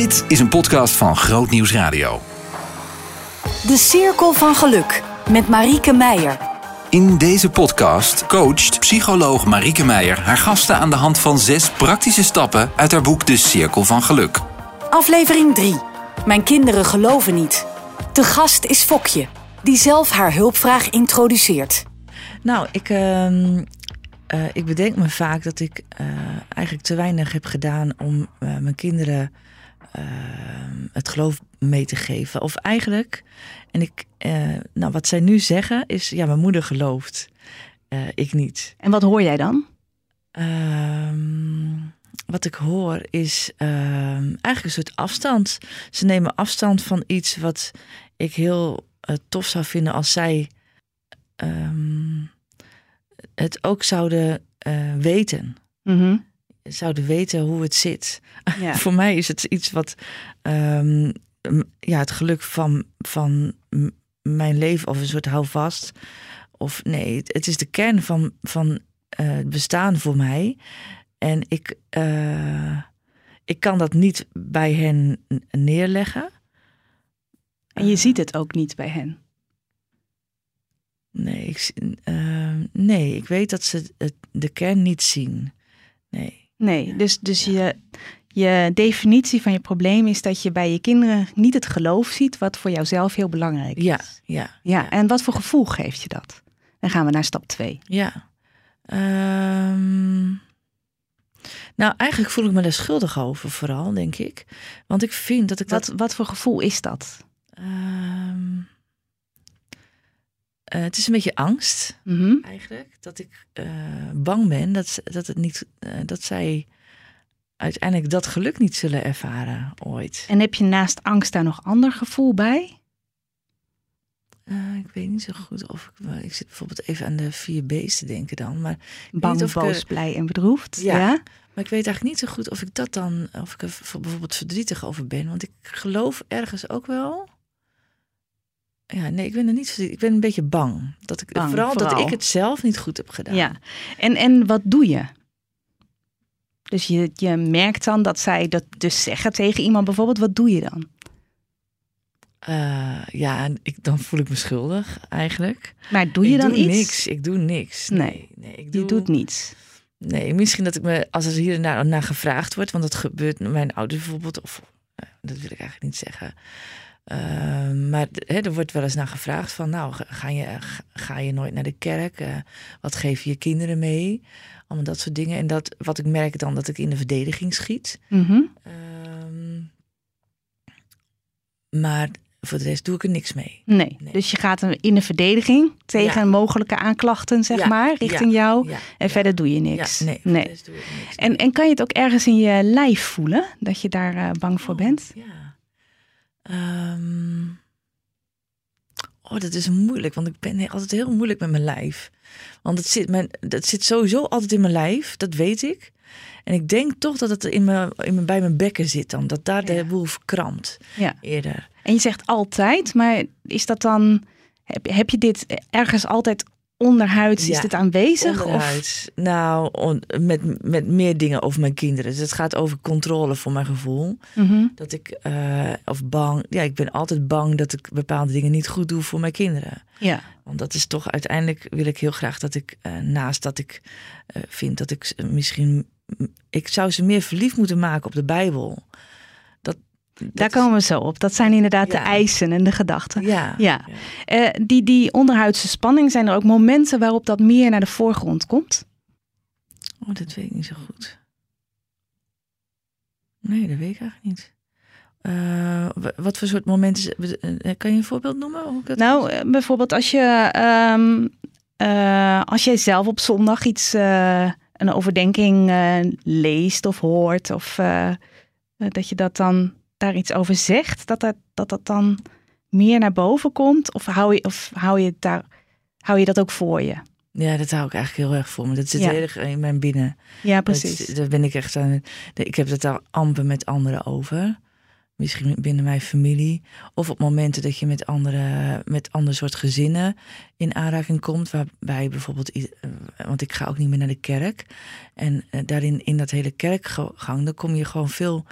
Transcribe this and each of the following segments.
Dit is een podcast van Groot Nieuws Radio. De Cirkel van Geluk met Marieke Meijer. In deze podcast coacht psycholoog Marieke Meijer haar gasten aan de hand van zes praktische stappen uit haar boek De Cirkel van Geluk. Aflevering 3. Mijn kinderen geloven niet. De gast is Fokje, die zelf haar hulpvraag introduceert. Nou, ik, ehm, eh, ik bedenk me vaak dat ik eh, eigenlijk te weinig heb gedaan om eh, mijn kinderen ehm, het geloof mee te geven. Of eigenlijk, en ik, nou, wat zij nu zeggen is: ja, mijn moeder gelooft, ik niet. En wat hoor jij dan? Ehm, wat ik hoor is eigenlijk een soort afstand. Ze nemen afstand van iets wat ik heel tof zou vinden als zij het ook zouden weten. Mm Zouden weten hoe het zit. Ja. Voor mij is het iets wat um, ja, het geluk van, van mijn leven of een soort houvast. Of nee, het is de kern van, van uh, het bestaan voor mij. En ik, uh, ik kan dat niet bij hen neerleggen. En je ziet het ook niet bij hen. Nee, ik, uh, nee, ik weet dat ze het, de kern niet zien. Nee. Nee, dus, dus je, je definitie van je probleem is dat je bij je kinderen niet het geloof ziet, wat voor jouzelf heel belangrijk is. Ja, ja. Ja, en wat voor gevoel geeft je dat? Dan gaan we naar stap 2. Ja. Um, nou, eigenlijk voel ik me daar schuldig over, vooral, denk ik. Want ik vind dat ik wat, dat. Wat voor gevoel is dat? Um, uh, het is een beetje angst, mm -hmm. eigenlijk. Dat ik uh, bang ben dat, dat, het niet, uh, dat zij uiteindelijk dat geluk niet zullen ervaren ooit. En heb je naast angst daar nog ander gevoel bij? ik weet niet zo goed of ik. Ik zit bijvoorbeeld even aan de vier B's te denken dan. Maar Bang, of boos, ik, blij en bedroefd. Ja, ja, Maar ik weet eigenlijk niet zo goed of ik dat dan. Of ik er bijvoorbeeld verdrietig over ben. Want ik geloof ergens ook wel ja, nee, ik ben er niet. Ik ben een beetje bang. Dat ik, bang, vooral, vooral, dat ik het zelf niet goed heb gedaan. Ja, en, en wat doe je? Dus je, je merkt dan dat zij dat dus zeggen tegen iemand bijvoorbeeld. Wat doe je dan? Uh, ja, ik, dan voel ik me schuldig eigenlijk. Maar doe je ik dan doe iets? Niks. Ik doe niks. Nee, nee, ik doe, je doet niets. Nee, misschien dat ik me, als er hier en daar naar gevraagd wordt, want dat gebeurt met mijn ouders bijvoorbeeld, of dat wil ik eigenlijk niet zeggen. Uh, maar he, er wordt wel eens naar gevraagd van, nou, ga je, ga je nooit naar de kerk? Uh, wat geef je je kinderen mee? Allemaal dat soort dingen. En dat, wat ik merk dan, dat ik in de verdediging schiet. Mm -hmm. uh, maar voor de rest doe ik er niks mee. Nee, nee. dus je gaat in de verdediging tegen ja. mogelijke aanklachten, zeg ja. maar, richting ja. jou. En verder doe je niks. nee, nee. Doe ik niks en, en kan je het ook ergens in je lijf voelen, dat je daar uh, bang voor oh, bent? Ja. Um, oh, dat is moeilijk, want ik ben altijd heel moeilijk met mijn lijf. Want het zit, mijn, het zit sowieso altijd in mijn lijf, dat weet ik. En ik denk toch dat het in mijn, in mijn, bij mijn bekken zit dan. Dat daar de boel verkrampt Ja. eerder. En je zegt altijd, maar is dat dan, heb, heb je dit ergens altijd onderhuids, is dit aanwezig? Of? Onderhuid. Nou, on- met, met meer dingen over mijn kinderen. Dus het gaat over controle voor mijn gevoel. Mhm. Dat ik, eh, of bang, ja, ik ben altijd bang dat ik bepaalde dingen niet goed doe voor mijn kinderen. Ja. Want dat is toch uiteindelijk wil ik heel graag dat ik, eh, naast dat ik eh, vind dat ik ze misschien, ik zou ze meer verliefd moeten maken op de Bijbel. Daar is- komen we zo op. Dat zijn inderdaad de eisen en de gedachten. Ja, Ja. Eh, die, die onderhuidse spanning, zijn er ook momenten waarop dat meer naar de voorgrond komt? Oh, dat weet ik niet zo goed. Nee, dat weet ik eigenlijk niet. Eh, wa- wat voor soort momenten? eh, Kan je een voorbeeld noemen? Hoe dat Nou, bijvoorbeeld als je ehm, eh, als jij zelf op zondag iets, een overdenking leest of hoort, of dat je dat dan daar iets over zegt, dat dat, dat dat dan meer naar boven komt, of hou je, of hou je, daar, hou je dat ook voor je? Ja, dat hou ik eigenlijk heel erg voor me. Dat zit Ja. heel erg in mijn binnen. Ja, Dat- precies. Daar ben ik echt aan. Ik heb het daar amper met anderen over. Misschien binnen mijn familie. Of op momenten dat je met andere, met ander soort gezinnen in aanraking komt. Waarbij bijvoorbeeld. eh, Want ik ga ook niet meer naar de kerk. En eh, daarin, in dat hele kerkgang, dan kom je gewoon veel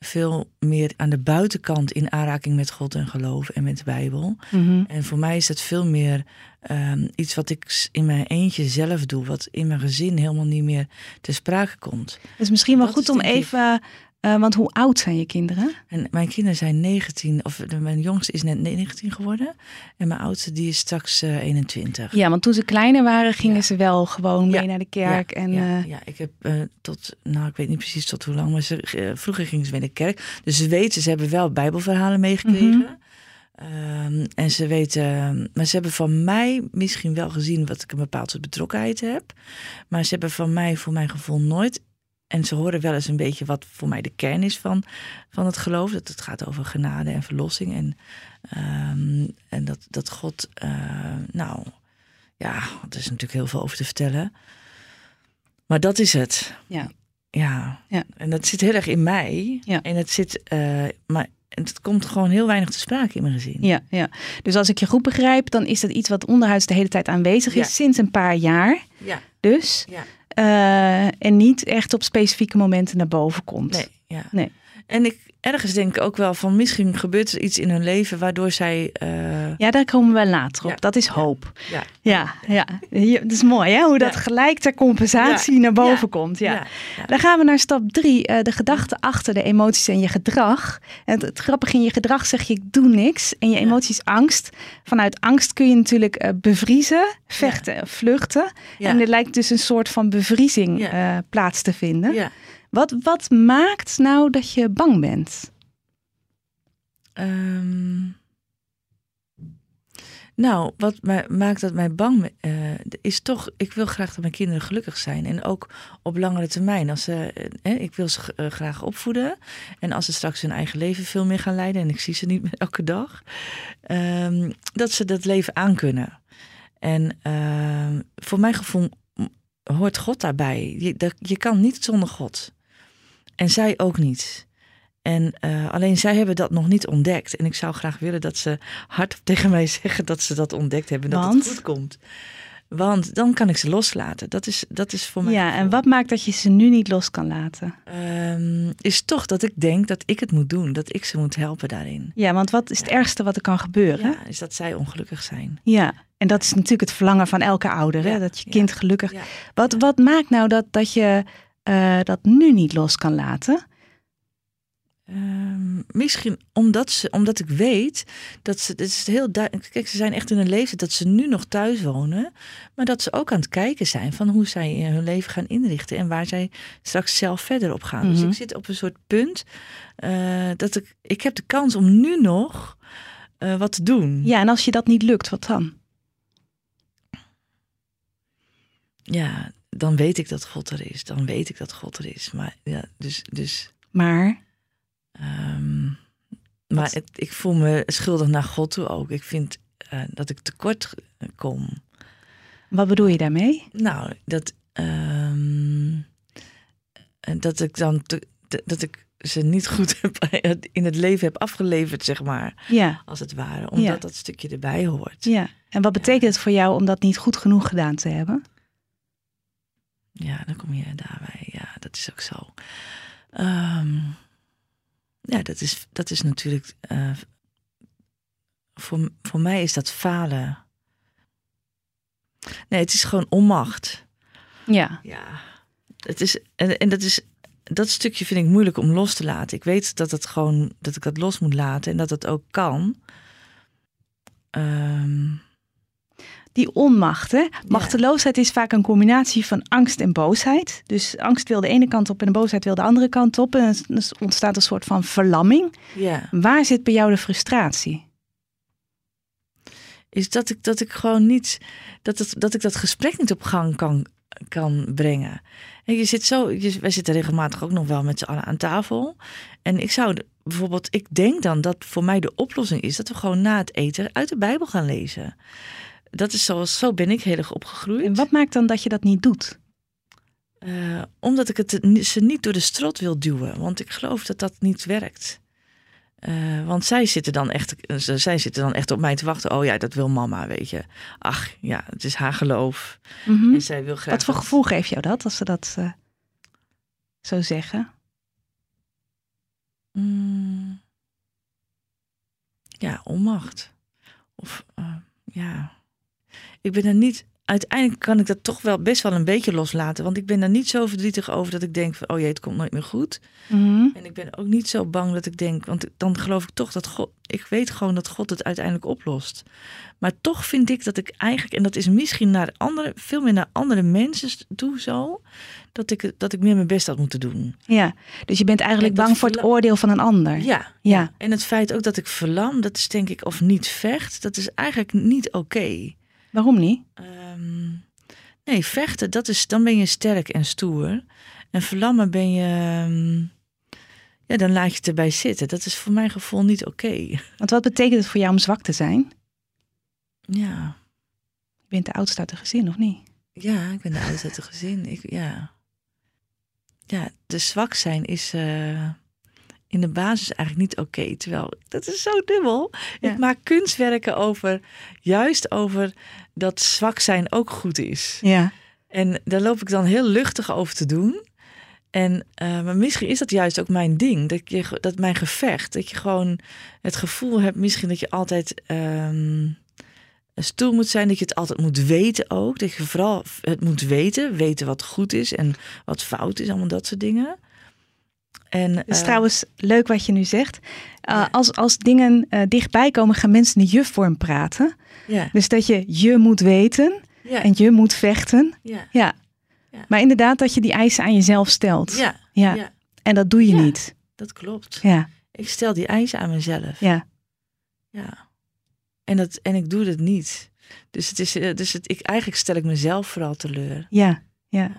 veel meer aan de buitenkant in aanraking met God en geloof en met de Bijbel. Mhm. En voor mij is dat veel meer ehm, iets wat ik in mijn eentje zelf doe, wat in mijn gezin helemaal niet meer ter sprake komt. Dus misschien wel Dat goed is om even, eh, want hoe oud zijn je kinderen? En mijn kinderen zijn 19, of mijn jongste is net 19 geworden. En mijn oudste die is straks eh, 21. Ja, want toen ze kleiner waren, gingen Ja. ze wel gewoon mee Ja, naar de kerk. ja, en, ja, eh, ja, ik heb eh, tot, nou ik weet niet precies tot hoe lang, maar ze, eh, vroeger gingen ze mee naar de kerk. Dus ze weten, ze hebben wel bijbelverhalen meegekregen. Mhm. Ehm, en ze weten, maar ze hebben van mij misschien wel gezien wat ik een bepaald soort betrokkenheid heb. Maar ze hebben van mij, voor mijn gevoel, nooit. En ze horen wel eens een beetje wat voor mij de kern is van, van het geloof. Dat het gaat over genade en verlossing. En, ehm, en dat, dat God, eh, nou ja, er is natuurlijk heel veel over te vertellen. Maar dat is het. Ja. Ja. Ja. En dat zit heel erg in mij. Ja. En het zit, eh, maar het komt gewoon heel weinig te sprake in mijn gezin. Ja, ja. Dus als ik je goed begrijp, dan is dat iets wat onderhuids de hele tijd aanwezig is, Ja. sinds een paar jaar Ja. dus. Ja. Eh, en niet echt op specifieke momenten naar boven komt. Nee, ja. Nee. En ik ergens denk ik ook wel van misschien gebeurt er iets in hun leven waardoor zij. eh, Ja, daar komen we later op. Ja. Dat is hoop. ja, Ja, ja. Het is mooi hè, hoe dat gelijk ter compensatie naar boven komt. Ja. Dan gaan we naar stap drie, eh, de gedachten achter de emoties en je gedrag. En het, het grappige in je gedrag zeg je ik doe niks en je emoties angst. Vanuit angst kun je natuurlijk eh, bevriezen, vechten, vluchten. En er lijkt dus een soort van bevriezing plaats te vinden. Ja. Wat, wat maakt nou dat je bang bent? Ehm, nou, wat maakt dat mij bang eh, is toch, ik wil graag dat mijn kinderen gelukkig zijn. En ook op langere termijn. Als ze, eh, ik wil ze eh, graag opvoeden. En als ze straks hun eigen leven veel meer gaan leiden, en ik zie ze niet meer elke dag, ehm, dat ze dat leven aankunnen. En ehm, voor mijn gevoel hoort God daarbij. Je, je kan niet zonder God. En zij ook niet. En eh, alleen zij hebben dat nog niet ontdekt. En ik zou graag willen dat ze hard tegen mij zeggen dat ze dat ontdekt hebben. Dat Want? het goed komt. Want dan kan ik ze loslaten. Dat is, dat is voor mij. Ja, en wat maakt dat je ze nu niet los kan laten? Ehm, is toch dat ik denk dat ik het moet doen. Dat ik ze moet helpen daarin. Ja, want wat is het ergste wat er kan gebeuren? Ja, is dat zij ongelukkig zijn. Ja, en dat is natuurlijk het verlangen van elke ouder, hè? Dat je kind gelukkig. Wat, wat maakt nou dat, dat je eh, dat nu niet los kan laten? Ehm, misschien omdat, ze, omdat ik weet dat ze. Het is heel duidelijk. Kijk, ze zijn echt in een leeftijd dat ze nu nog thuis wonen. Maar dat ze ook aan het kijken zijn van hoe zij eh, hun leven gaan inrichten. En waar zij straks zelf verder op gaan. Mhm. Dus ik zit op een soort punt eh, dat ik. Ik heb de kans om nu nog wat te doen. Ja, en als je dat niet lukt, wat dan? Ja, dan weet ik dat God er is. Dan weet ik dat God er is. Maar ja, dus. dus Maar, Ehm, maar het, ik voel me schuldig naar God toe ook. Ik vind eh, dat ik tekort kom. wat bedoel je daarmee? Nou, dat, eh, dat ik dan te- te- dat ik ze niet goed heb, in het leven heb afgeleverd, zeg maar, Ja, als het ware. Omdat Ja. dat stukje erbij hoort. ja. En wat betekent het voor jou om dat niet goed genoeg gedaan te hebben? Ja, dan kom je daarbij. Ja, dat is ook zo. Ehm, ja, dat is, dat is natuurlijk. eh, voor, voor mij is dat falen. Nee, het is gewoon onmacht. Ja, Ja. Het is, en, en dat is. Dat stukje vind ik moeilijk om los te laten. Ik weet dat het gewoon dat ik dat los moet laten en dat het ook kan. Ehm, die onmacht, hè? Machteloosheid is vaak een combinatie van angst en boosheid. Dus angst wil de ene kant op en de boosheid wil de andere kant op. En er ontstaat een soort van verlamming. ja. Waar zit bij jou de frustratie? is dat ik, dat ik gewoon niet, dat, het, dat ik dat gesprek niet op gang kan, kan brengen. En je zit zo, je, wij zitten regelmatig ook nog wel met z'n allen aan tafel. En ik zou bijvoorbeeld, ik denk dan dat voor mij de oplossing is dat we gewoon na het eten uit de Bijbel gaan lezen. Dat is zoals, zo ben ik heel erg opgegroeid. En wat maakt dan dat je dat niet doet? Eh, omdat ik het ze niet door de strot wil duwen. Want ik geloof dat dat niet werkt. Eh, want zij zitten, dan echt, ze- zij zitten dan echt op mij te wachten. Oh ja, dat wil mama, weet je. Ach ja, het is haar geloof. Mhm. En zij wil graag. Wat voor gevoel geeft jou dat als ze dat eh, zo zeggen? Mm. ja, onmacht. Of ja, ik ben er niet. Uiteindelijk kan ik dat toch wel best wel een beetje loslaten. Want ik ben er niet zo verdrietig over dat ik denk van, oh jee, het komt nooit meer goed. Mhm. En ik ben ook niet zo bang dat ik denk, want dan geloof ik toch dat God, ik weet gewoon dat God het uiteindelijk oplost. Maar toch vind ik dat ik eigenlijk, en dat is misschien naar andere, veel meer naar andere mensen toe zo, dat ik, dat ik meer mijn best had moeten doen. Ja, dus je bent eigenlijk bang voor het oordeel van een ander. Ja, Ja. En het feit ook dat ik verlam, dat is denk ik, of niet vecht, dat is eigenlijk niet oké. Waarom niet? Ehm, nee, vechten, dat is, dan ben je sterk en stoer. En verlammen ben je, ehm, ja, dan laat je het erbij zitten. Dat is voor mijn gevoel niet oké. Want wat betekent het voor jou om zwak te zijn? Ja. Je bent de oudste uit het gezin, of niet? Ja, ik ben de oudste uit het gezin. Ik, ja. ja, de zwak zijn is eh, in de basis eigenlijk niet oké. Terwijl, dat is zo dubbel. Ja. Ik maak kunstwerken over, juist over dat zwak zijn ook goed is. Ja. En daar loop ik dan heel luchtig over te doen. En eh, maar misschien is dat juist ook mijn ding. Dat, je, dat mijn gevecht. Dat je gewoon het gevoel hebt, misschien dat je altijd ehm stoer moet zijn. Dat je het altijd moet weten ook. Dat je vooral het moet weten. Weten wat goed is en wat fout is. Allemaal dat soort dingen. En, Dus eh, trouwens, leuk wat je nu zegt. Uh, Ja. als, als dingen eh, dichtbij komen, gaan mensen de je-vorm praten. ja, Dus dat je je moet weten ja, en je moet vechten. ja. Maar inderdaad dat je die eisen aan jezelf stelt. ja, Ja. En dat doe je niet. dat klopt. Ja. Ik stel die eisen aan mezelf. Ja. Ja. En, dat, en ik doe dat niet. Dus, het is, eh, dus het, ik, eigenlijk stel ik mezelf vooral teleur. Ja. Ja.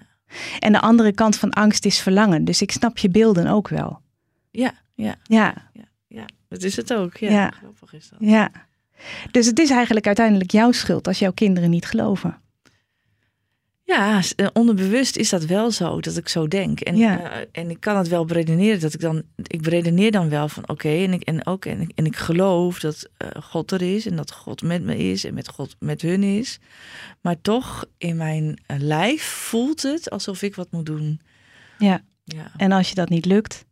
En de andere kant van angst is verlangen. Dus ik snap je beelden ook wel. Ja, ja, Ja. ja. Dat is het ook. Ja, Ja. grappig is dat. Ja. Dus het is eigenlijk uiteindelijk jouw schuld als jouw kinderen niet geloven. Ja, eh, onderbewust is dat wel zo, dat ik zo denk. En, Ja. eh, en ik kan het wel beredeneren, dat ik dan, ik beredeneer dan wel van oké, en, ik, en ook, en ik, en ik geloof dat eh, God er is en dat God met me is en met God met hun is. Maar toch, in mijn lijf voelt het alsof ik wat moet doen. Ja. Ja, En als je dat niet lukt,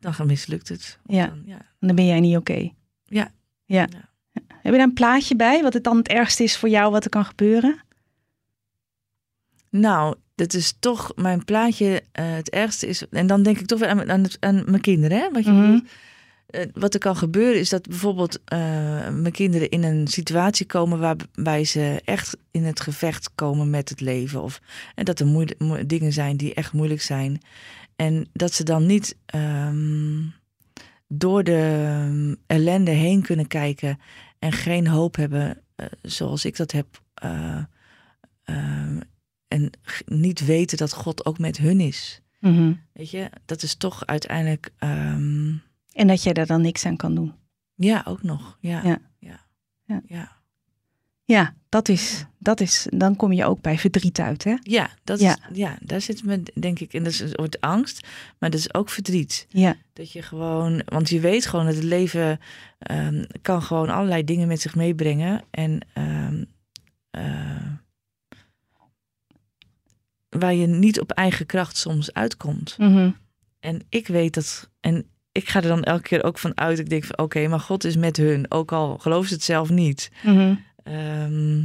dan mislukt het. Ja. Dan, ja. dan ben jij niet oké. Ja. ja. Ja. Heb je daar een plaatje bij, wat het dan het ergste is voor jou wat er kan gebeuren? Nou, dat is toch mijn plaatje. eh, het ergste is. En dan denk ik toch weer aan, aan, het- aan mijn kinderen. Hè? Wat, je Mhm. Eh, wat er kan gebeuren is dat bijvoorbeeld eh, mijn kinderen in een situatie komen waarbij ze echt in het gevecht komen met het leven. Of en dat er dingen zijn die echt moeilijk zijn. En dat ze dan niet ehm, door de ellende heen kunnen kijken en geen hoop hebben zoals ik dat heb. eh, ehm, en niet weten dat God ook met hun is. Mhm. Weet je, dat is toch uiteindelijk. ehm, En dat jij daar dan niks aan kan doen. ja, ook nog. Ja. Ja. Ja. Ja. Ja. Ja, dat is, dat is, dan kom je ook bij verdriet uit, hè? Ja, dat Ja. Is, ja, daar zit me, denk ik, en dat is een soort angst, maar dat is ook verdriet. Ja, Dat je gewoon, want je weet gewoon dat het leven ehm, kan gewoon allerlei dingen met zich meebrengen. En ehm, eh, waar je niet op eigen kracht soms uitkomt. Mhm. En ik weet dat. En ik ga er dan elke keer ook van uit. Ik denk van oké, maar God is met hun. Ook al geloven ze het zelf niet. Mhm. Ehm,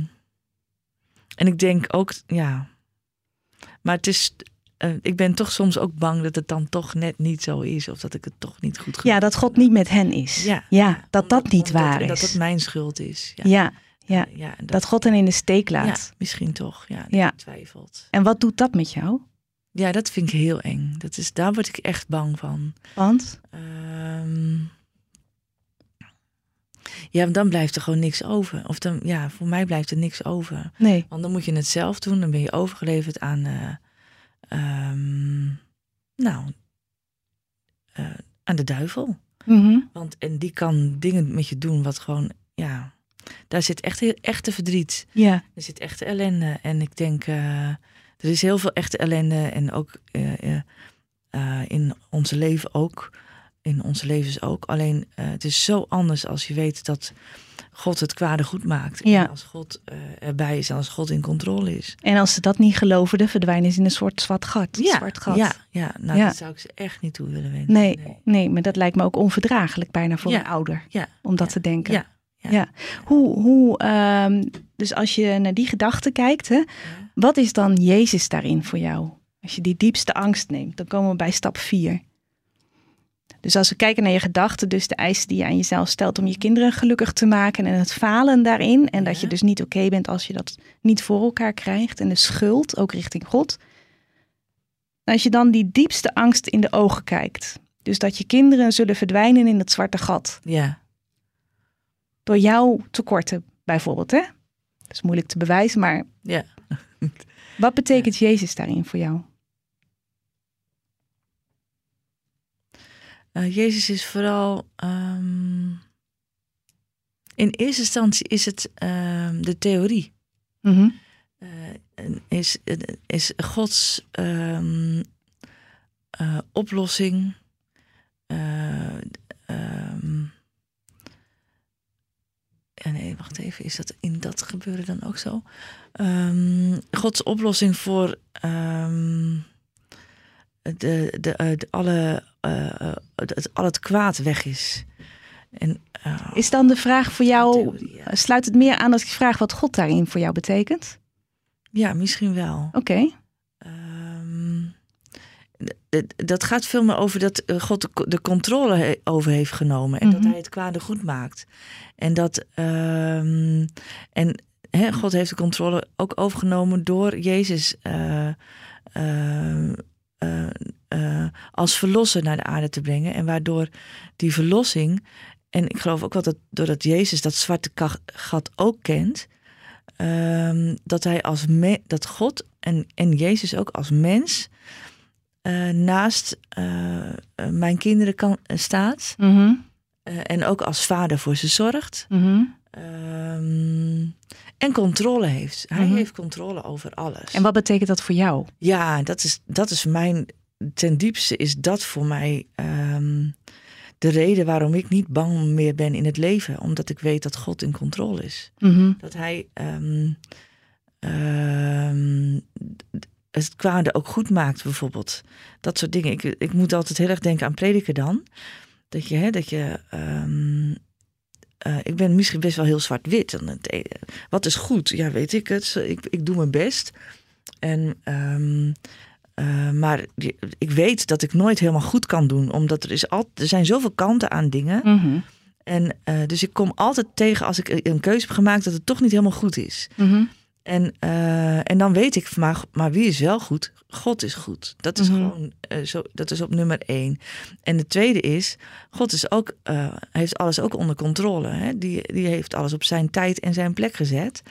en ik denk ook, ja. Maar het is. eh, ik ben toch soms ook bang dat het dan toch net niet zo is. Of dat ik het toch niet goed ja, dat God niet met hen is. Ja, ja dat dat niet waar is. Dat dat mijn schuld is. Ja. ja, ja, Eh, ja dat God hen in de steek Ja, laat. misschien toch. Ja, Ja. ja. twijfelt. En wat doet dat met jou? Ja, dat vind ik heel eng. Dat is, daar word ik echt bang van. Want, Ehm, ja, dan blijft er gewoon niks over. Of dan, ja, voor mij blijft er niks over. nee, Want dan moet je het zelf doen. Dan ben je overgeleverd aan, eh, ehm, nou, eh, aan de duivel. Mhm. Want en die kan dingen met je doen wat gewoon, ja, daar zit echt echte verdriet. ja, Er zit echte ellende. En ik denk, eh, er is heel veel echte ellende. En ook eh, eh, in onze leven ook. in onze levens ook. Alleen het is zo anders als je weet dat God het kwade goed maakt. Ja. En als God erbij is en als God in controle is. En als ze dat niet geloven, dan verdwijnen ze in een soort zwart gat. zwart gat. ja, ja. Nou, Ja. dat zou ik ze echt niet toe willen wensen. Nee, nee. maar dat lijkt me ook onverdraaglijk bijna voor Ja. een ouder. Ja. Om dat Ja. te denken. Ja. Ja. Ja. Hoe, hoe, ehm, dus als je naar die gedachte kijkt, hè, wat is dan Jezus daarin voor jou? Als je die diepste angst neemt, dan komen we bij stap 4. Dus als we kijken naar je gedachten, dus de eisen die je aan jezelf stelt om je kinderen gelukkig te maken en het falen daarin. En dat je dus niet oké bent als je dat niet voor elkaar krijgt. En de schuld, ook richting God. Als je dan die diepste angst in de ogen kijkt. Dus dat je kinderen zullen verdwijnen in het zwarte gat. Ja. Door jouw tekorten bijvoorbeeld, hè? Dat is moeilijk te bewijzen, maar Ja. wat betekent Jezus daarin voor jou? Eh, Jezus is vooral. ehm, in eerste instantie is het ehm, de theorie. Mhm. Eh, is, is Gods ehm, eh, oplossing. eh, ehm, ja, nee, wacht even. Is dat in dat gebeuren dan ook zo? Ehm, Gods oplossing voor ehm, de, de, eh, de, alle, eh, eh, dat al het kwaad weg is. En, eh, Is dan de vraag voor jou, sluit het meer aan als ik vraag wat God daarin voor jou betekent? ja, misschien wel. Oké, dat gaat veel meer over dat eh, God de, controle over heeft genomen. En dat Mhm. hij het kwade goed maakt. En dat. ehm, en hè, God heeft de controle ook overgenomen door Jezus. eh, eh, eh, eh, als verlosser naar de aarde te brengen. En waardoor die verlossing. En ik geloof ook wel dat doordat Jezus dat zwarte gat ook kent. ehm, dat hij als me- dat God en, en Jezus ook als mens eh, naast eh, eh, mijn kinderen kan, staat. Mhm. en ook als vader voor ze zorgt. Mhm. ehm, en controle heeft. Hij Mhm. heeft controle over alles. En wat betekent dat voor jou? Ja, dat is, dat is mijn. Ten diepste is dat voor mij ehm, de reden waarom ik niet bang meer ben in het leven. Omdat ik weet dat God in controle is. Dat hij ehm, het kwade ook goed maakt, bijvoorbeeld. Dat soort dingen. Ik, ik moet altijd heel erg denken aan prediker dan. Dat je, hè, dat je. ehm, eh, ik ben misschien best wel heel zwart-wit. Dan het e- Wat is goed? Ja, weet ik het. Ik, ik doe mijn best. En, ehm, eh, maar ik weet dat ik nooit helemaal goed kan doen. Omdat er, is al, er zijn zoveel kanten aan dingen. Mhm. En eh, dus ik kom altijd tegen als ik een keuze heb gemaakt dat het toch niet helemaal goed is. Mhm. En, eh, en dan weet ik, maar, maar wie is wel goed? God is goed. Dat is Mhm. gewoon eh, zo, dat is op nummer één. En de tweede is, God is ook, eh, heeft alles ook onder controle. Hè? Die, die heeft alles op zijn tijd en zijn plek gezet.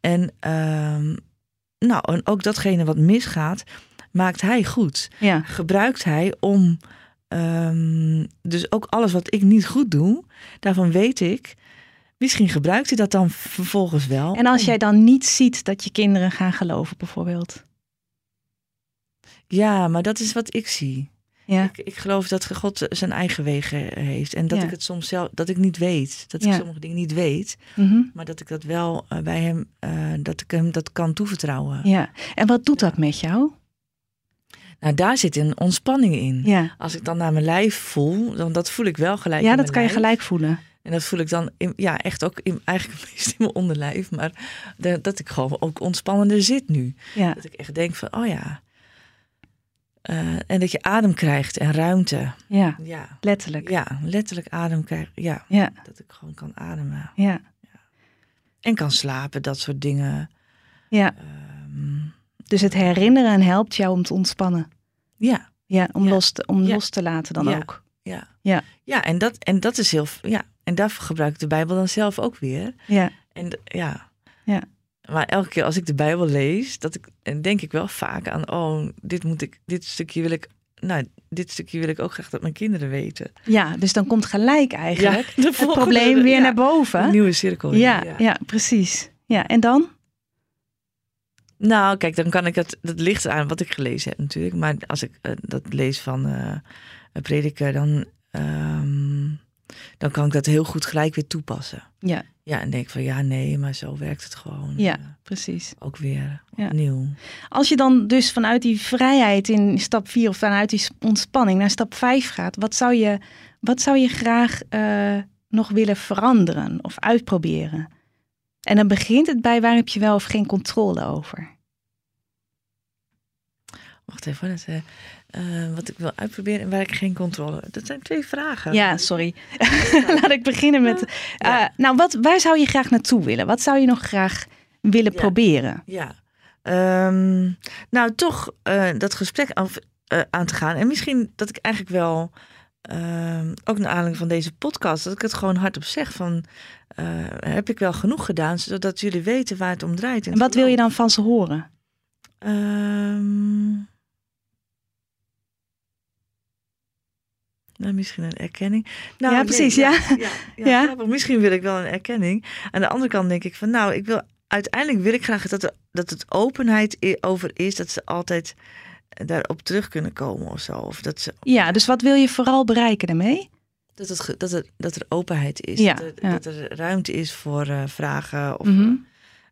En, ehm, nou, en ook datgene wat misgaat, maakt hij goed Ja. gebruikt hij om. ehm, dus ook alles wat ik niet goed doe, daarvan weet ik. Misschien gebruikt hij dat dan vervolgens wel. En als jij dan niet ziet dat je kinderen gaan geloven, bijvoorbeeld. Ja, maar dat is wat ik zie. Ja. Ik, ik geloof dat God zijn eigen wegen heeft. En dat Ja. ik het soms zelf, dat ik niet weet. Dat ik Ja. sommige dingen niet weet. Mhm. Maar dat ik dat wel eh, bij hem, eh, dat ik hem dat kan toevertrouwen. ja. En wat doet dat met jou? Nou, daar zit een ontspanning in. Ja, Als ik dan naar mijn lijf voel, dan dat voel ik wel gelijk. ja dat kan je gelijk voelen. En dat voel ik dan in, ja, echt ook in, eigenlijk meest in mijn onderlijf. Maar de- dat ik gewoon ook ontspannender zit nu. Ja, Dat ik echt denk van, oh ja. Eh, en dat je adem krijgt en ruimte. ja, Ja, letterlijk. ja letterlijk adem krijgen. Ja, Ja, dat ik gewoon kan ademen. ja, En kan slapen, dat soort dingen. ja. Ehm, Dus het herinneren helpt jou om te ontspannen. ja, Ja, om, Ja. Los, te, om Ja. los te laten dan Ja. ook. ja. Ja. Ja, en dat, en dat is heel... Ja, en daarvoor gebruik ik de Bijbel dan zelf ook weer. Ja, En ja. Ja. Maar elke keer als ik de Bijbel lees, dat ik, en denk ik wel vaak aan, oh, dit moet ik, dit stukje wil ik, nou, dit stukje wil ik ook graag dat mijn kinderen weten. ja, dus dan komt gelijk eigenlijk het probleem weer ja, naar boven. Een nieuwe cirkel. Ja, ja, precies. Ja, en dan? Nou, kijk, dan kan ik het, dat ligt aan wat ik gelezen heb natuurlijk. Maar als ik eh, dat lees van eh een prediker, dan ehm, dan kan ik dat heel goed gelijk weer toepassen. Ja, Ja, en denk van ja, nee, maar zo werkt het gewoon. ja, Eh, precies. ook weer Ja. opnieuw. Als je dan dus vanuit die vrijheid in stap 4 of vanuit die ontspanning naar stap 5 gaat, wat zou je, wat zou je graag eh, nog willen veranderen of uitproberen? En dan begint het bij waar heb je wel of geen controle over? Wacht even, dat, eh, eh, wat ik wil uitproberen en waar ik geen controle. Dat zijn twee vragen. Ja, sorry. Laat ik beginnen met. Ja. eh, nou, wat, waar zou je graag naartoe willen? Wat zou je nog graag willen Ja. proberen? Ja. Ehm, nou, toch eh, dat gesprek af, aan te gaan. En misschien dat ik eigenlijk wel, ehm, ook naar aanleiding van deze podcast, dat ik het gewoon hardop zeg van, heb ik wel genoeg gedaan, zodat jullie weten waar het om draait. En het wat wil je dan van ze horen? Nou, misschien een erkenning. Nou, Ja, precies, ja. Ja, ja, ja, Ja. grappig. Misschien wil ik wel een erkenning. Aan de andere kant denk ik van, nou, ik wil uiteindelijk wil ik graag dat, er, dat het openheid over is, dat ze altijd daarop terug kunnen komen of zo. Of dat, ze, Ja, dus wat wil je vooral bereiken daarmee? dat, het, dat, het, dat er openheid is. Ja, dat, er, ja. dat er ruimte is voor eh, vragen. Of, Mhm.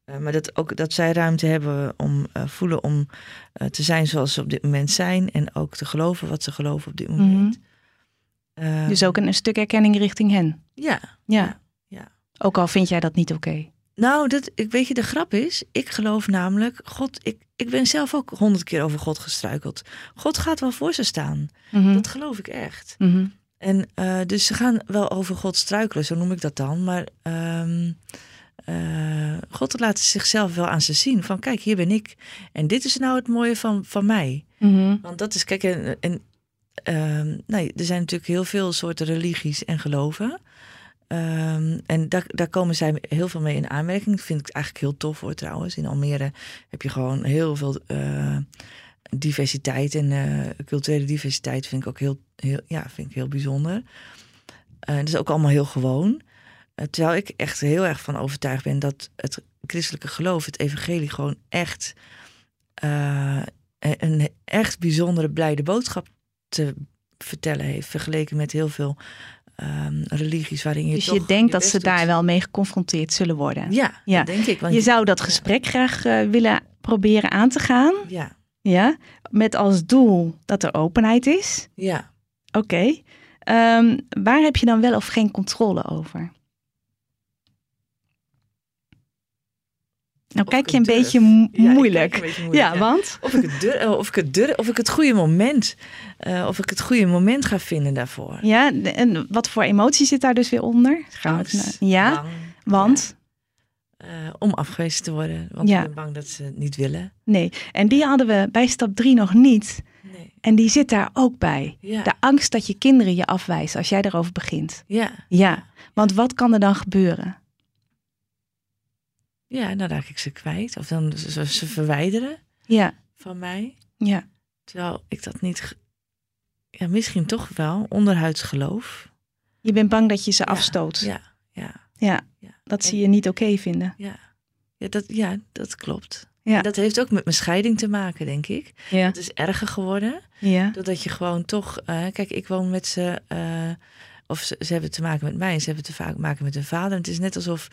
eh, maar dat ook dat zij ruimte hebben om eh, voelen om eh, te zijn zoals ze op dit moment zijn. En ook te geloven wat ze geloven op dit moment. Dus ook een, een stuk erkenning richting hen. Ja. Ja. Ja, ja. Ook al vind jij dat niet oké. Nou, dat, ik weet je, de grap is, ik geloof namelijk, God, ik, ik ben zelf ook honderd keer over God gestruikeld. God gaat wel voor ze staan. Mhm. Dat geloof ik echt. Mhm. En eh, dus ze gaan wel over God struikelen, zo noem ik dat dan. Maar ehm, eh, God laat zichzelf wel aan ze zien. Van kijk, hier ben ik. En dit is nou het mooie van, van mij. Mhm. Want dat is, kijk, en, en nee, er zijn natuurlijk heel veel soorten religies en geloven. Ehm, en daar, daar komen zij heel veel mee in aanmerking. Dat vind ik eigenlijk heel tof hoor trouwens. In Almere heb je gewoon heel veel eh, diversiteit. En eh, culturele diversiteit vind ik ook heel, heel, ja, vind ik heel bijzonder. Eh, dat is ook allemaal heel gewoon. Terwijl ik echt heel erg van overtuigd ben dat het christelijke geloof, het evangelie, gewoon echt een echt bijzondere blijde boodschap te vertellen heeft. Vergeleken met heel veel ehm, religies waarin je Dus je denkt dat ze doet. daar wel mee geconfronteerd zullen worden. Ja, Ja. dat denk ik. Want Je zou dat gesprek graag eh, willen proberen aan te gaan. Ja, Ja. Met als doel dat er openheid is. ja. Oké. Ehm, waar heb je dan wel of geen controle over? Nou, kijk je een beetje Ja, moeilijk. kijk een beetje moeilijk, Ja, want? Of ik het durf, of ik het durf, of ik het goede moment, eh, of ik het goede moment ga vinden daarvoor. Ja, en wat voor emotie zit daar dus weer onder? Angst, na- ja, bang, want? eh, om afgewezen te worden, want Ja. ik ben bang dat ze het niet willen. Nee. En die hadden we bij stap 3 nog niet. Nee. En die zit daar ook bij. Ja. De angst dat je kinderen je afwijzen als jij erover begint. Ja. Ja, want wat kan er dan gebeuren? Ja, dan raak ik ze kwijt. Of dan ze, ze verwijderen Ja, van mij. ja, Terwijl ik dat niet, ja, misschien toch wel, onderhuids geloof. je bent bang dat je ze Ja, afstoot. Ja, Ja, ja, dat ze je niet oké vinden. Ja, ja, dat, ja dat klopt. Ja. En Dat heeft ook met mijn scheiding te maken, denk ik. Ja, Het is erger geworden. ja, Doordat je gewoon toch... eh, kijk, ik woon met ze... eh, of ze, ze hebben te maken met mij en ze hebben te vaak maken met hun vader. En het is net alsof...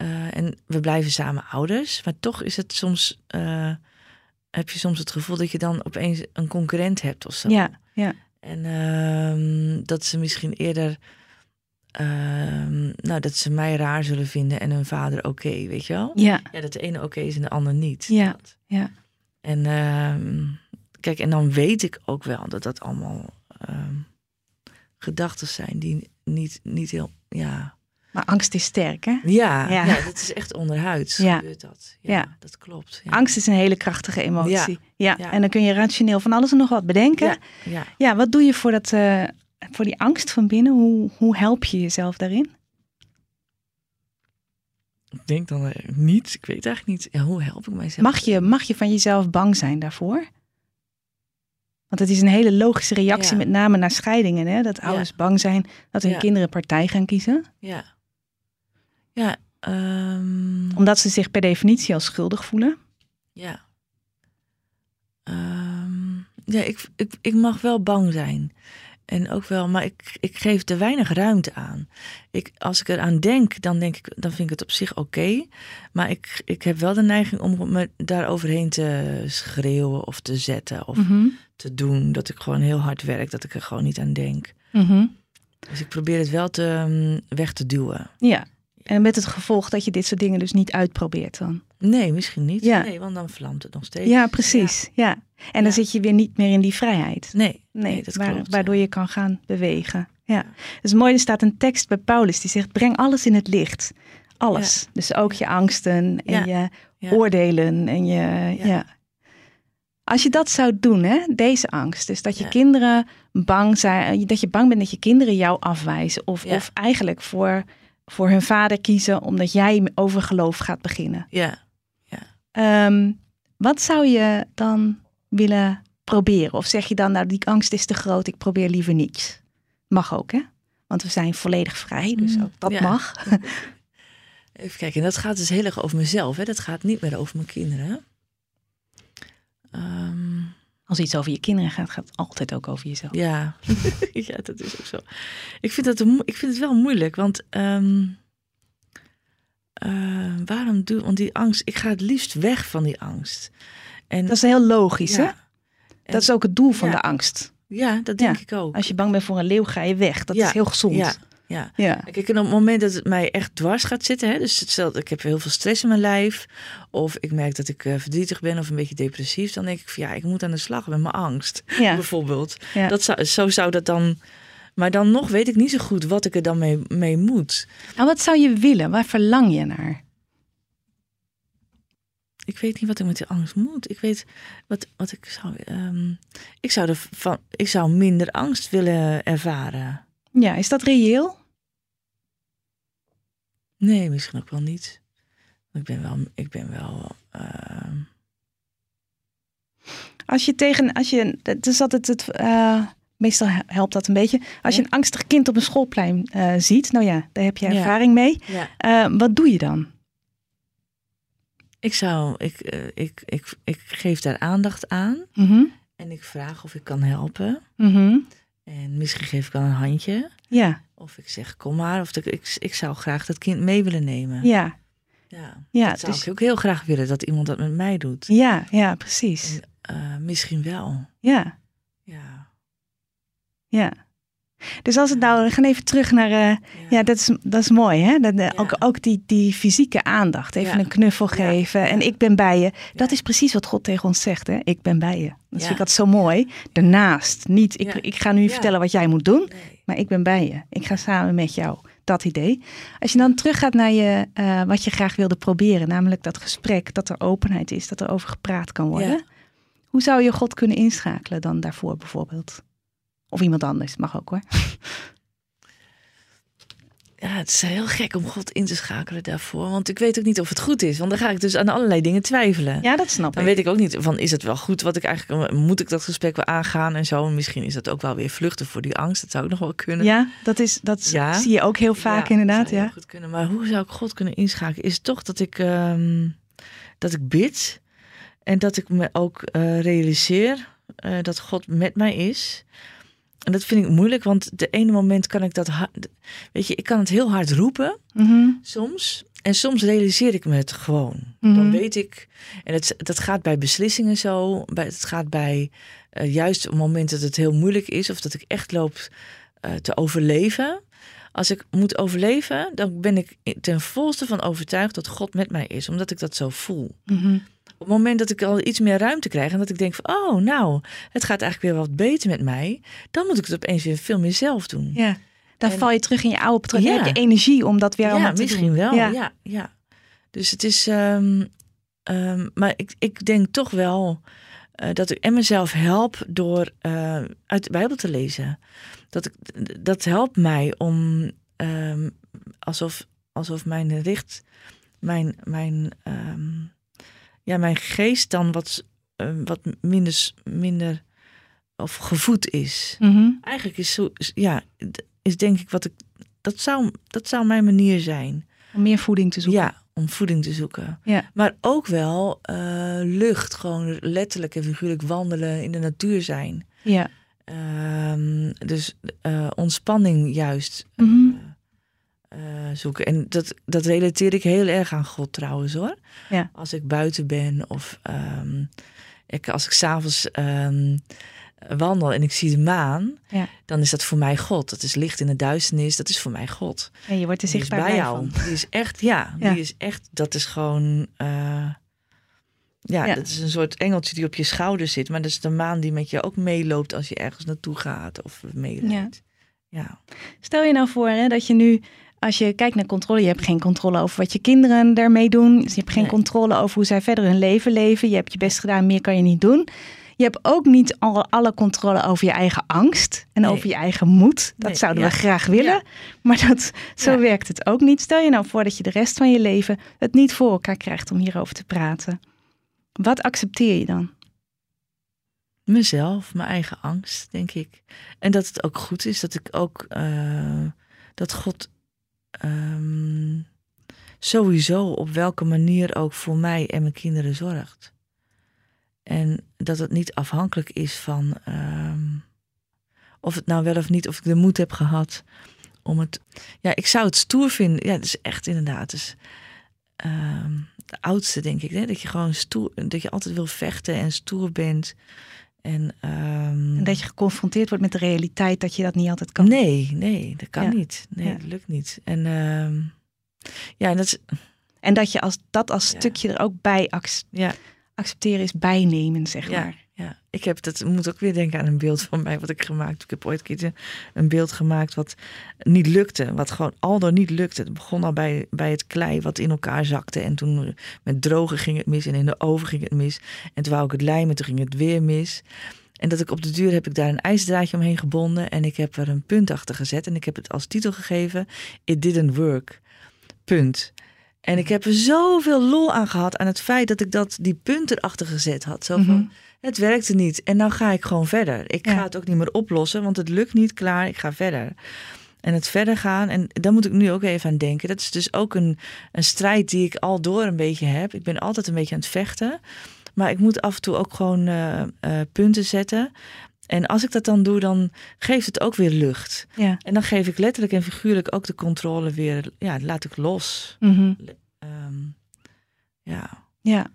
eh, en we blijven samen ouders. Maar toch is het soms... eh, heb je soms het gevoel dat je dan opeens een concurrent hebt of zo. ja, ja, En ehm, dat ze misschien eerder... ehm, nou, dat ze mij raar zullen vinden en hun vader oké, weet je wel? ja, Ja, dat de ene oké is en de ander niet. Ja, Dat. ja. En ehm, kijk, en dan weet ik ook wel dat dat allemaal gedachten zijn die niet, niet heel. Ja. Maar angst is sterk, hè? Ja, Ja. ja. dat is echt onderhuids. Ja. Gebeurt dat. Ja, Ja. dat klopt. Angst is een hele krachtige emotie. Ja. Ja. en dan kun je rationeel van alles en nog wat bedenken. Ja, Ja, wat doe je voor, dat, eh, voor die angst van binnen? Hoe, hoe help je jezelf daarin? Ik denk dan eh, niet. Ik weet eigenlijk niet. Hoe help ik mijzelf? Mag je, mag je van jezelf bang zijn daarvoor? Want het is een hele logische reactie, Ja. met name na scheidingen. Hè? Dat ouders bang zijn dat hun Ja. kinderen partij gaan kiezen. Ja. Ja. ehm, Omdat ze zich per definitie al schuldig voelen. Ja. Ehm, ja, ik, ik, ik mag wel bang zijn. en ook wel, maar ik, ik geef er weinig ruimte aan. Ik, als ik eraan denk, dan, denk ik, dan vind ik het op zich oké. maar ik, ik heb wel de neiging om me daar overheen te schreeuwen of te zetten of Mhm. te doen. Dat ik gewoon heel hard werk, dat ik er gewoon niet aan denk. Mhm. Dus ik probeer het wel te, mm, weg te duwen. Ja. En met het gevolg dat je dit soort dingen dus niet uitprobeert dan. Nee, misschien niet. Ja. Nee, want dan vlamt het nog steeds. Ja, precies. Ja. En dan zit je weer niet meer in die vrijheid. Nee, Nee, nee, dat waar- klopt. waardoor je kan gaan bewegen. Ja. Dus mooi, er staat een tekst bij Paulus die zegt: breng alles in het licht. Alles. Dus ook je angsten en je oordelen en je. Ja. Als je dat zou doen, hè, deze angst, dus dat je kinderen bang zijn, dat je bang bent dat je kinderen jou afwijzen, of, of eigenlijk voor, voor hun vader kiezen omdat jij over geloof gaat beginnen. Ja, Ehm, wat zou je dan willen proberen? Of zeg je dan, nou, die angst is te groot, ik probeer liever niets? Mag ook, hè? Want we zijn volledig vrij, dus Mm, ook dat ja. mag. even kijken. En dat gaat dus heel erg over mezelf. Hè? Dat gaat niet meer over mijn kinderen. Ehm, Als iets over je kinderen gaat, gaat het altijd ook over jezelf. ja. ja, dat is ook zo. Ik vind, dat ik vind het wel moeilijk, want ehm, eh, waarom doe Want die angst, ik ga het liefst weg van die angst. En Dat is heel logisch, hè? En- Dat is ook het doel van Ja. de angst. ja, dat denk Ja. ik ook. Als je bang bent voor een leeuw, ga je weg. Dat is heel gezond. Ja. Kijk, en op het moment dat het mij echt dwars gaat zitten, hè, dus stel ik heb heel veel stress in mijn lijf, of ik merk dat ik eh, verdrietig ben of een beetje depressief, dan denk ik van ja, ik moet aan de slag met mijn angst, Ja. bijvoorbeeld. Ja. Dat zou, zo zou dat dan. Maar dan nog weet ik niet zo goed wat ik er dan mee, mee moet. En wat zou je willen? Waar verlang je naar? Ik weet niet wat ik met die angst moet. Ik weet wat, wat ik zou. ehm, ik, zou er van, ik zou minder angst willen ervaren. Ja, is dat reëel? Nee, misschien ook wel niet. Ik ben wel. Ik ben wel ehm, Als je tegen, als je, het is altijd het, eh, meestal helpt dat een beetje. Als je een angstig kind op een schoolplein eh, ziet, nou ja, daar heb je Ja. ervaring mee. ja. Eh, wat doe je dan? Ik zou, ik, ik, ik, ik geef daar aandacht aan Mhm, en ik vraag of ik kan helpen. mhm. En misschien geef ik wel een handje. Ja, Of ik zeg, kom maar. Of ik, ik, ik zou graag dat kind mee willen nemen. ja, ja. ja, dat zou dus- ik ook heel graag willen, dat iemand dat met mij doet. ja, ja, precies. Eh, misschien wel. Ja, Ja. ja. Dus als het nou, we gaan even terug naar, eh, ja, dat is, dat is mooi, hè? Dat, eh, ook, ook die, die fysieke aandacht, even Ja. een knuffel geven en ik ben bij je. Dat is precies wat God tegen ons zegt, hè? Ik ben bij je. Dat vind ik altijd zo mooi. Daarnaast, niet, ik, ik ga nu vertellen wat jij moet doen. Nee. Maar ik ben bij je. Ik ga samen met jou. Dat idee. Als je dan teruggaat naar je, eh, wat je graag wilde proberen, namelijk dat gesprek, dat er openheid is, dat er over gepraat kan worden. Ja. Hoe zou je God kunnen inschakelen dan daarvoor bijvoorbeeld? Of iemand anders, mag ook hoor. Ja, het is heel gek om God in te schakelen daarvoor. Want ik weet ook niet of het goed is. Want dan ga ik dus aan allerlei dingen twijfelen. Ja, dat snap Dan ik. weet ik ook niet van is het wel goed wat ik eigenlijk moet ik dat gesprek wel aangaan en zo. En misschien is dat ook wel weer vluchten voor die angst. Dat zou ook nog wel kunnen. Ja, dat, is, dat Ja. zie je ook heel vaak Ja, inderdaad. dat zou Ja. goed kunnen. Maar hoe zou ik God kunnen inschakelen? Is toch dat ik ehm, dat ik bid en dat ik me ook eh, realiseer eh, dat God met mij is. En dat vind ik moeilijk, want de ene moment kan ik dat, ha- weet je, ik kan het heel hard roepen Mhm. soms. En soms realiseer ik me het gewoon. Mhm. Dan weet ik, en het, dat gaat bij beslissingen zo. Bij, het gaat bij eh, juist op het moment dat het heel moeilijk is of dat ik echt loop eh, te overleven. Als ik moet overleven, dan ben ik ten volste van overtuigd dat God met mij is, omdat ik dat zo voel. Mhm. Op het moment dat ik al iets meer ruimte krijg en dat ik denk van, oh nou, het gaat eigenlijk weer wat beter met mij, dan moet ik het opeens weer veel meer zelf doen. ja. Dan En- val je terug in je oude patroon. Ja. energie om dat weer ja, allemaal te misschien doen. wel. Ja. Ja. Ja, Dus het is. ehm, ehm, maar ik, ik denk toch wel eh, dat ik en mezelf help door eh, uit de Bijbel te lezen. Dat, ik, dat helpt mij om ehm, alsof, alsof mijn richt, mijn, mijn, ja, mijn geest dan wat, eh, wat minder, minder of gevoed is. Mhm. Eigenlijk is zo, ja, is denk ik wat ik. Dat zou, dat zou mijn manier zijn. Om meer voeding te zoeken. Ja, om voeding te zoeken. Ja. Maar ook wel eh, lucht, gewoon letterlijk en figuurlijk wandelen in de natuur zijn. Ja. Ehm, dus eh, ontspanning juist Mhm. Eh, zoeken. En dat, dat relateer ik heel erg aan God trouwens hoor. Ja. Als ik buiten ben of ehm, ik, als ik s'avonds ehm wandel en ik zie de maan, Ja. dan is dat voor mij God. Dat is licht in de duisternis, dat is voor mij God. En je wordt er zichtbaar bij jou. van. Die is echt, ja, Ja. die is echt, dat is gewoon, eh, ja, Ja. dat is een soort engeltje die op je schouder zit. Maar dat is de maan die met je ook meeloopt als je ergens naartoe gaat of meerijdt. Ja. Stel je nou voor hè, dat je nu, als je kijkt naar controle, je hebt geen controle over wat je kinderen daarmee doen. Dus je hebt geen Nee. controle over hoe zij verder hun leven leven. Je hebt je best gedaan, meer kan je niet doen. Je hebt ook niet al, alle controle over je eigen angst en Nee. over je eigen moed. Dat Nee, zouden ja. we graag willen, Ja. maar dat, zo Ja. werkt het ook niet. Stel je nou voor dat je de rest van je leven het niet voor elkaar krijgt om hierover te praten. Wat accepteer je dan? Mezelf, mijn eigen angst, denk ik. En dat het ook goed is dat ik ook, eh, dat God ehm, sowieso op welke manier ook voor mij en mijn kinderen zorgt. En dat het niet afhankelijk is van ehm, of het nou wel of niet, of ik de moed heb gehad om het. Ja, ik zou het stoer vinden. Ja, dat is echt inderdaad. Dus, de oudste, denk ik. Hè? Dat je gewoon stoer, dat je altijd wil vechten en stoer bent. En, ehm, En dat je geconfronteerd wordt met de realiteit dat je dat niet altijd kan. Nee, nee, dat kan Ja. niet. Nee, Ja. dat lukt niet. En ehm, ja, en dat is, En dat je als, dat als Ja. stukje er ook bij ac- accepteren is bijnemen, zeg maar. Ja. Ik heb dat moet ook weer denken aan een beeld van mij wat ik gemaakt. Ik heb ooit een een beeld gemaakt wat niet lukte, wat gewoon al door niet lukte. Het begon al bij, bij het klei wat in elkaar zakte en toen met drogen ging het mis en in de oven ging het mis. En toen wou ik het lijmen, toen ging het weer mis. En dat ik op de duur heb ik daar een ijsdraadje omheen gebonden en ik heb er een punt achter gezet en ik heb het als titel gegeven: It didn't work. Punt. En ik heb er zoveel lol aan gehad aan het feit dat ik dat die punt erachter gezet had. Zo van, Mhm. Het werkte niet. En nou ga ik gewoon verder. Ik Ja. ga het ook niet meer oplossen, want het lukt niet klaar. Ik ga verder. En het verder gaan, en daar moet ik nu ook even aan denken. Dat is dus ook een, een strijd die ik al door een beetje heb. Ik ben altijd een beetje aan het vechten. Maar ik moet af en toe ook gewoon eh, eh, punten zetten. En als ik dat dan doe, dan geeft het ook weer lucht. Ja. En dan geef ik letterlijk en figuurlijk ook de controle weer, ja, laat ik los. Mhm. Ehm, ja. ja.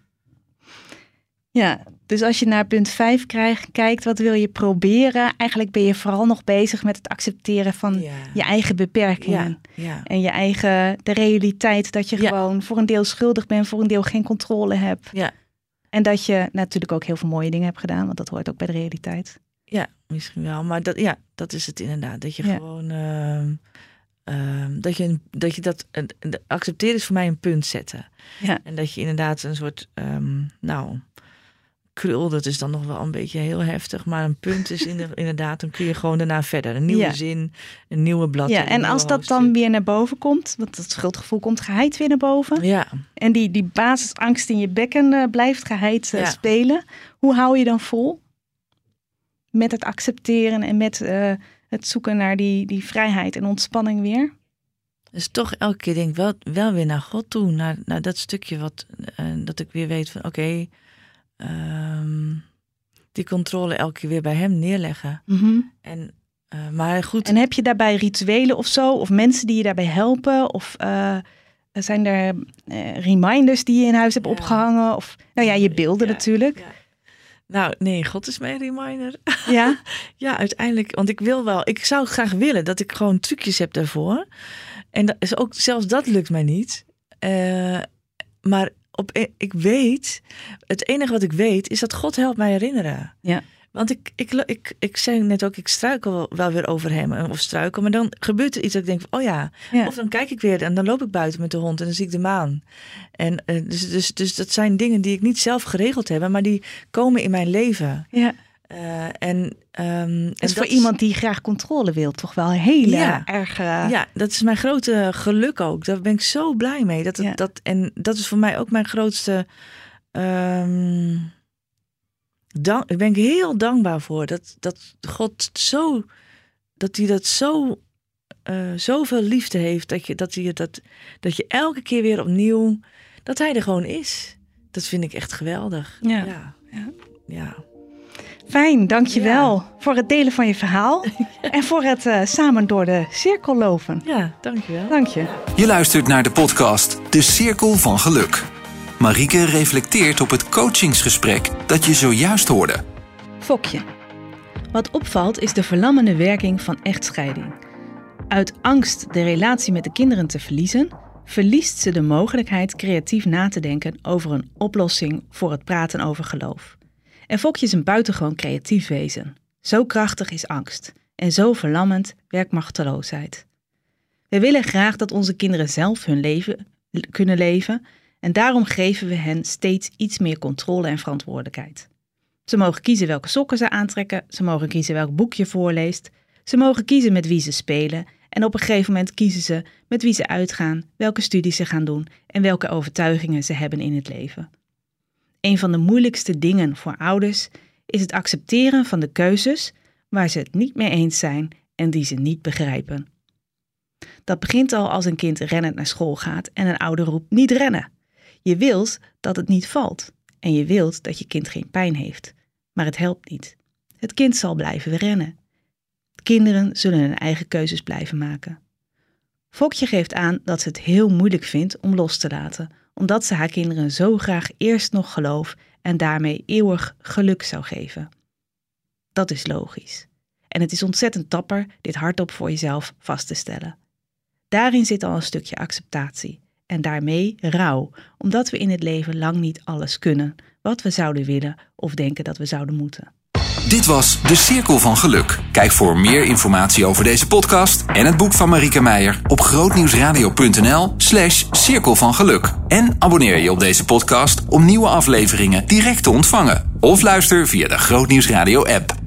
Ja, dus als je naar punt 5 krijgt, kijkt, wat wil je proberen? Eigenlijk ben je vooral nog bezig met het accepteren van Ja. je eigen beperkingen. Ja, ja. En je eigen, de realiteit dat je gewoon voor een deel schuldig bent, voor een deel geen controle hebt. Ja. En dat je natuurlijk ook heel veel mooie dingen hebt gedaan, want dat hoort ook bij de realiteit. Ja, misschien wel. Maar dat, ja, dat is het inderdaad. Dat je gewoon. ehm, ehm, dat, je, dat je dat. accepteren is voor mij een punt zetten. Ja. En dat je inderdaad een soort. ehm, nou. Krul, dat is dan nog wel een beetje heel heftig. Maar een punt is in- inderdaad. Dan kun je gewoon daarna verder. Een nieuwe Ja. zin, een nieuwe blad. Ja, en als dat dan weer naar boven komt, want dat schuldgevoel komt geheid weer naar boven. Ja, En die, die basisangst in je bekken eh, blijft geheid eh, Ja. spelen. Hoe hou je dan vol? Met het accepteren en met eh, het zoeken naar die, die vrijheid en ontspanning weer. dus toch elke keer denk ik wel, wel weer naar God toe. Naar, naar dat stukje wat. dat ik weer weet van oké. Ehm, die controle elke keer weer bij hem neerleggen. En, eh, maar goed, En heb je daarbij rituelen of zo? Of mensen die je daarbij helpen? Of eh, zijn er eh, reminders die je in huis hebt Ja. opgehangen? Of nou ja, je beelden Ja, natuurlijk. ja. nou nee, God is mijn reminder. Ja. ja, uiteindelijk, want ik wil wel, ik zou graag willen dat ik gewoon trucjes heb daarvoor. En dat is ook, zelfs dat lukt mij niet. Maar op, e- ik weet, het enige wat ik weet is dat God helpt mij herinneren. Ja. Want ik, ik, ik, ik zei net ook, ik struikel wel, weer over hem eh, of struikel. Maar dan gebeurt er iets dat ik denk van, oh ja. Ja. Of dan kijk ik weer en dan loop ik buiten met de hond en dan zie ik de maan. En eh, dus, dus, dus dat zijn dingen die ik niet zelf geregeld heb, maar die komen in mijn leven. ja. Eh, en, is en voor iemand die graag controle wil toch wel heel Ja. erg... Ja, dat is mijn grote geluk ook. Daar ben ik zo blij mee. Dat, het, Ja. dat, en dat is voor mij ook mijn grootste. ehm dank, daar ben ik heel dankbaar voor. Dat, dat God zo. Dat hij dat zo. eh, zoveel liefde heeft. Dat je, dat, hij, dat, dat je elke keer weer opnieuw. Dat hij er gewoon is. Dat vind ik echt geweldig. Ja. Ja. Ja. Fijn, dankjewel ja. voor het delen van je verhaal en voor het uh, samen door de cirkel lopen. Ja, dankjewel. Dank je. Je luistert naar de podcast De Cirkel van Geluk. Marieke reflecteert op het coachingsgesprek dat je zojuist hoorde. Fokje. Wat opvalt is de verlammende werking van echtscheiding. Uit angst de relatie met de kinderen te verliezen, verliest ze de mogelijkheid creatief na te denken over een oplossing voor het praten over geloof. En Fokje is een buitengewoon creatief wezen. Zo krachtig is angst en zo verlammend werkt machteloosheid. We willen graag dat onze kinderen zelf hun leven kunnen leven en daarom geven we hen steeds iets meer controle en verantwoordelijkheid. Ze mogen kiezen welke sokken ze aantrekken, ze mogen kiezen welk boek je voorleest, ze mogen kiezen met wie ze spelen en op een gegeven moment kiezen ze met wie ze uitgaan, welke studies ze gaan doen en welke overtuigingen ze hebben in het leven. Een van de moeilijkste dingen voor ouders is het accepteren van de keuzes waar ze het niet mee eens zijn en die ze niet begrijpen. Dat begint al als een kind rennend naar school gaat en een ouder roept niet rennen. Je wilt dat het niet valt en je wilt dat je kind geen pijn heeft, maar het helpt niet. Het kind zal blijven rennen. Kinderen zullen hun eigen keuzes blijven maken. Fokje geeft aan dat ze het heel moeilijk vindt om los te laten, omdat ze haar kinderen zo graag eerst nog geloof en daarmee eeuwig geluk zou geven. Dat is logisch. En het is ontzettend tapper dit hardop voor jezelf vast te stellen. Daarin zit al een stukje acceptatie en daarmee rouw, omdat we in het leven lang niet alles kunnen wat we zouden willen of denken dat we zouden moeten. Dit was De Cirkel van Geluk. Kijk voor meer informatie over deze podcast en het boek van Marike Meijer op grootnieuwsradio.nl slash cirkel van geluk. En abonneer je op deze podcast om nieuwe afleveringen direct te ontvangen. Of luister via de Grootnieuwsradio app.